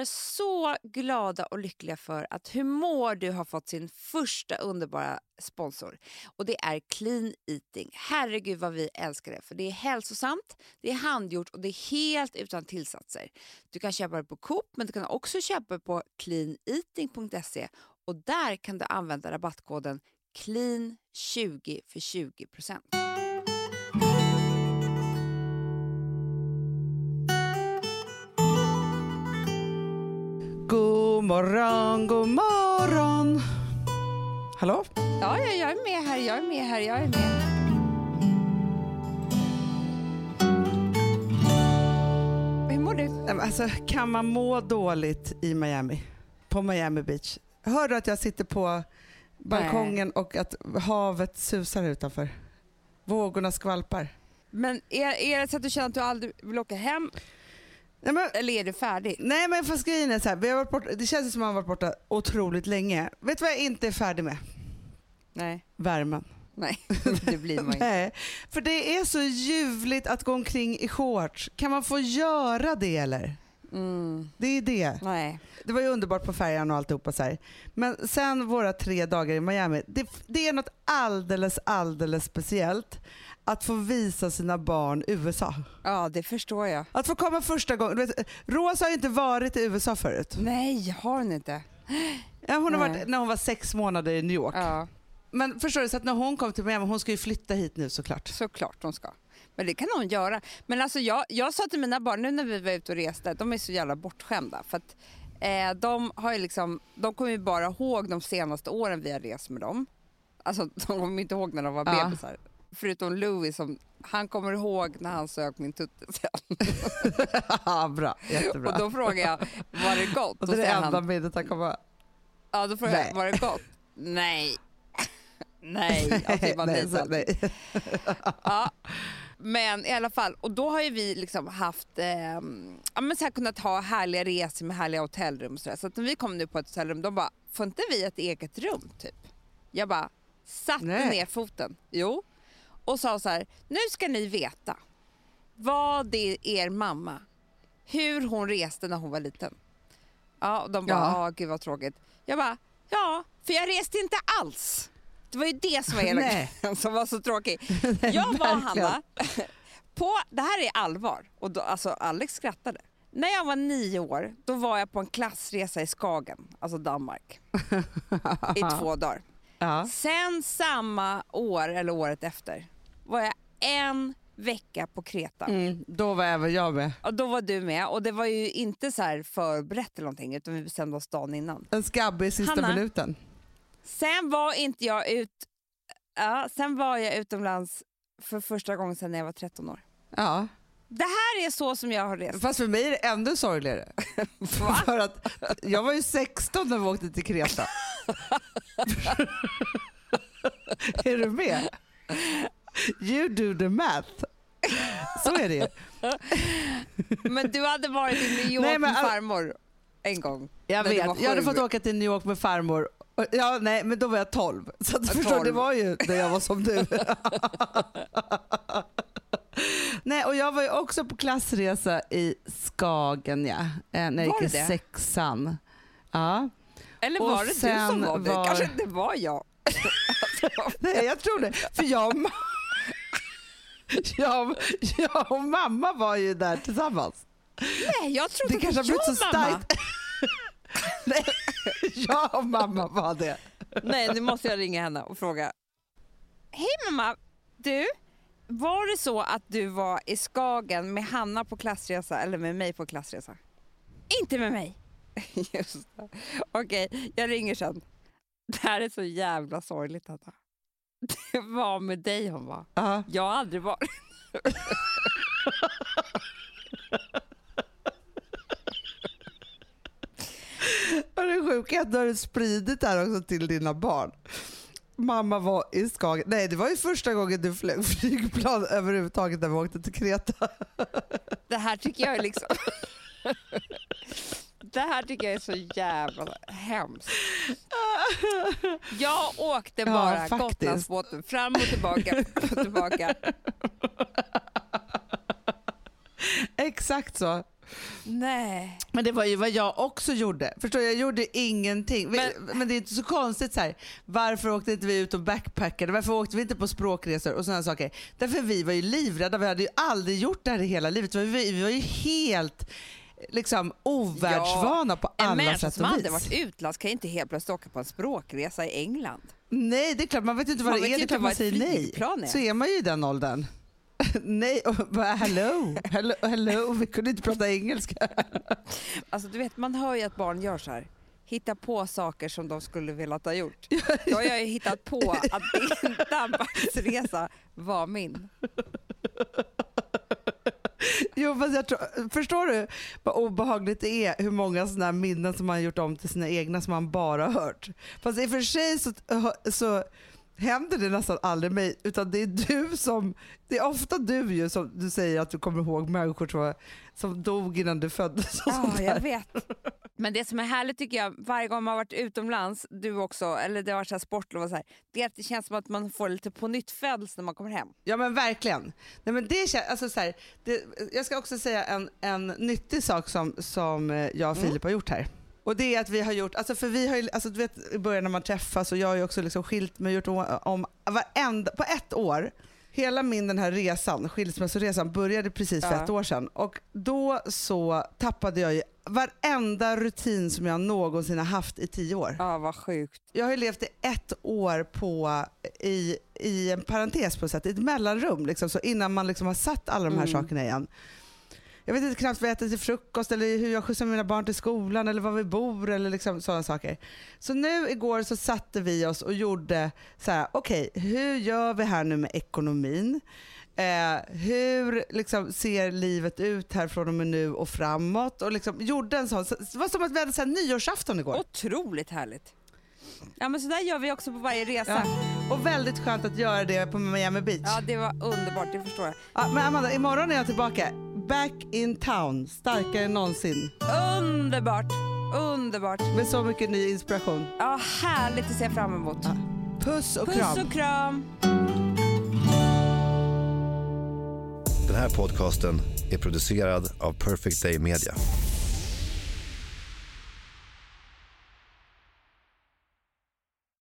är så glada och lyckliga för att Hur mår du har fått sin första underbara sponsor. Och Det är Clean Eating. Herregud vad vi älskar det. För Det är hälsosamt, det är handgjort och det är helt utan tillsatser. Du kan köpa det på Coop men du kan också köpa det på cleaneating.se och där kan du använda rabattkoden CLEAN20 för 20 God morgon, god morgon. Hallå? Ja, ja, jag är med här, jag är med här, jag är med. Hur mår du? Nej, men Alltså, kan man må dåligt i Miami? På Miami Beach? Hör du att jag sitter på balkongen och att havet susar utanför? Vågorna skvalpar. Men är, är det så att du känner att du aldrig vill åka hem Nej, men, eller är du färdig? nej men fast grejen är så här, vi har varit borta, det känns som att man har varit borta otroligt länge. Vet du vad jag inte är färdig med? Nej, Värmen. nej, det blir man inte. Nej, för det är så ljuvligt att gå omkring i shorts. Kan man få göra det eller? Mm, Det är det. nej. Det var ju underbart på färjan och alltihopa så här. Men sen våra tre dagar i Miami, det, det är något alldeles, alldeles speciellt att få visa sina barn USA. Ja, det förstår jag. Att få komma första gången. Vet, Rosa har ju inte varit i USA förut. Nej, har hon inte? Ja, hon har Nej. varit när hon var sex månader i New York. Ja, Men förstår du, så att när hon kom till Miami, hon ska ju flytta hit nu såklart. såklart hon ska. Men det kan hon göra. Men alltså jag, jag sa till mina barn, nu när vi var ute och reste, de är så jävla bortskämda. För att, eh, de, har liksom, de kommer ju bara ihåg de senaste åren vi har rest med dem. Alltså de kommer inte ihåg när de var Ja. bebisar. Förutom Louis, som, han kommer ihåg när han sög min tutte sen. Ja, bra. Jättebra. Och då frågar jag, var det gott? Och det är det enda han, minnet han kommer ja, då frågar Nej. jag, var det gott? Nej. Nej, alltså det var nej, så- nej. Ja, men i alla fall, och då har ju vi liksom haft, eh, ja, men så här kunnat ha härliga resor med härliga hotellrum och sådär. Så att när vi kom nu på ett hotellrum, de bara, får inte vi ett eget rum typ? Jag bara, satte ner foten, jo, och sa så här, nu ska ni veta vad det är er mamma, hur hon reste när hon var liten. Ja, och de bara, Ja. ja gud vad tråkigt. Jag bara, ja, för jag reste inte alls. Det var ju det som var hela grejen som var så tråkig. Jag var. Hanna, på, det här är allvar, och då, alltså Alex skrattade. När jag var nio år då var jag på en klassresa i Skagen, alltså Danmark, i två dagar. Ja. Sen samma år, eller året efter, var jag en vecka på Kreta. Mm, då var även jag med. Och då var du med och det var ju inte så här förberett eller någonting utan vi bestämde oss dagen innan. En skabb i sista Hanna. minuten. Sen var inte jag ut... Ja, sen var jag utomlands för första gången sedan jag var 13 år. Ja. Det här är så som jag har rest. Fast för mig är det ännu sorgligare. för att jag var ju 16 när vi åkte till Kreta. är du med? You do the math. Så är det ju. Men du hade varit i New York Nej, men med farmor en gång. Jag vet. var Jag hade fått åka till New York med farmor. Och- Ja, nej, men då var jag 12. Så att, förstår, 12. det var ju när jag var som du. nej, och jag var ju också på klassresa i Skagen, ja. eh, När jag Var gick i sexan. Ja. Eller Och var det du som sen var det? var- Kanske det var jag. Nej, jag tror det. För jag och, ma- jag, jag och mamma var ju där tillsammans. Nej, jag trodde Det kanske var blivit så jag mamma. starkt. Nej, jag och mamma var det. Nej, nu måste jag ringa henne och fråga. Hej mamma, du, var det så att du var i Skagen med Hanna på klassresa eller med mig på klassresa? Inte med mig. Just det. Okej, jag ringer sen. Det här är så jävla sorgligt Hanna. Det var med dig hon var. Ja. Jag har aldrig varit. Och det sjuka är att du har spridit det här också till dina barn. Mamma var i Skagen. Nej, det var ju första gången du flög flygplan överhuvudtaget när vi åkte till Kreta. Det här tycker jag är liksom... Det här tycker jag är så jävla hemskt. Jag åkte Ja, bara faktiskt. Gotlandsbåten fram och tillbaka. Och tillbaka. Exakt så. Nej. Men det var ju vad jag också gjorde. Förstår? Jag gjorde ingenting. Men, men det är inte så konstigt så här. Varför åkte inte vi ut och backpackade? Varför åkte vi inte på språkresor och sådana saker? Därför vi var ju livrädda. Vi hade ju aldrig gjort det här i hela livet. Vi var ju helt liksom ovärldsvana ja, på alla sätt och vis. En människa som aldrig varit utlands kan inte helt plötsligt åka på en språkresa i England. Nej, det är klart. Man vet inte vad man det är. Det kan man säga nej. Är. Så är man ju i den åldern. Nej, och bara hello, hello, hello, vi kunde inte prata engelska. Alltså du vet, man hör ju att barn gör så här hitta på saker som de skulle velat ha gjort. Då har jag ju hittat på att din Danmarksresa var min. Jo, fast jag tror, förstår du vad obehagligt det är hur många sådana minnen som man gjort om till sina egna som man bara hört. Fast i och för sig så, så händer det nästan aldrig mig, utan det är du som, det är ofta du ju som du säger att du kommer ihåg människor som, som dog innan du föddes. Ja, jag vet. Men det som är härligt tycker jag, varje gång man har varit utomlands, du också, eller det har varit så här sportlov och så här, det är att det känns som att man får lite på nytt när man kommer hem. Ja men verkligen. Nej, men det, alltså, så här, det, jag ska också säga en, en nyttig sak som, som eh, jag och mm. Filip mm. har gjort här. Och det är att vi har gjort, alltså för vi har ju, alltså du vet i början när man träffas och jag har ju också liksom skilt mig gjort om, om varenda, på ett år, hela min den här resan, skilsmässoresan började precis för ja. ett år sedan och då så tappade jag ju varenda rutin som jag någonsin har haft i tio år. Ja, vad sjukt. Jag har ju levt i ett år på, i, i en parentes på sätt, i ett mellanrum liksom, så innan man liksom har satt alla de här mm. sakerna igen jag vet inte knappt vad jag äter till frukost eller hur jag skjutsar mina barn till skolan eller var vi bor eller liksom sådana saker. Så nu igår så satte vi oss och gjorde så här, okej okay, hur gör vi här nu med ekonomin? Eh, hur liksom, ser livet ut här från och med nu och framåt? Och liksom, gjorde en sån, det var som att vi hade så här, nyårsafton igår. Otroligt härligt. Ja men så där gör vi också på varje resa. Ja. Och väldigt skönt att göra det på Miami Beach. Ja det var underbart, det förstår jag. Ja, men Amanda, imorgon är jag tillbaka. Back in town, starkare än någonsin. Underbart, underbart. Med så mycket ny inspiration. Ja, härligt att se fram emot. Ja. Puss och Puss kram. Puss och kram. Den här podcasten är producerad av Perfect Day Media.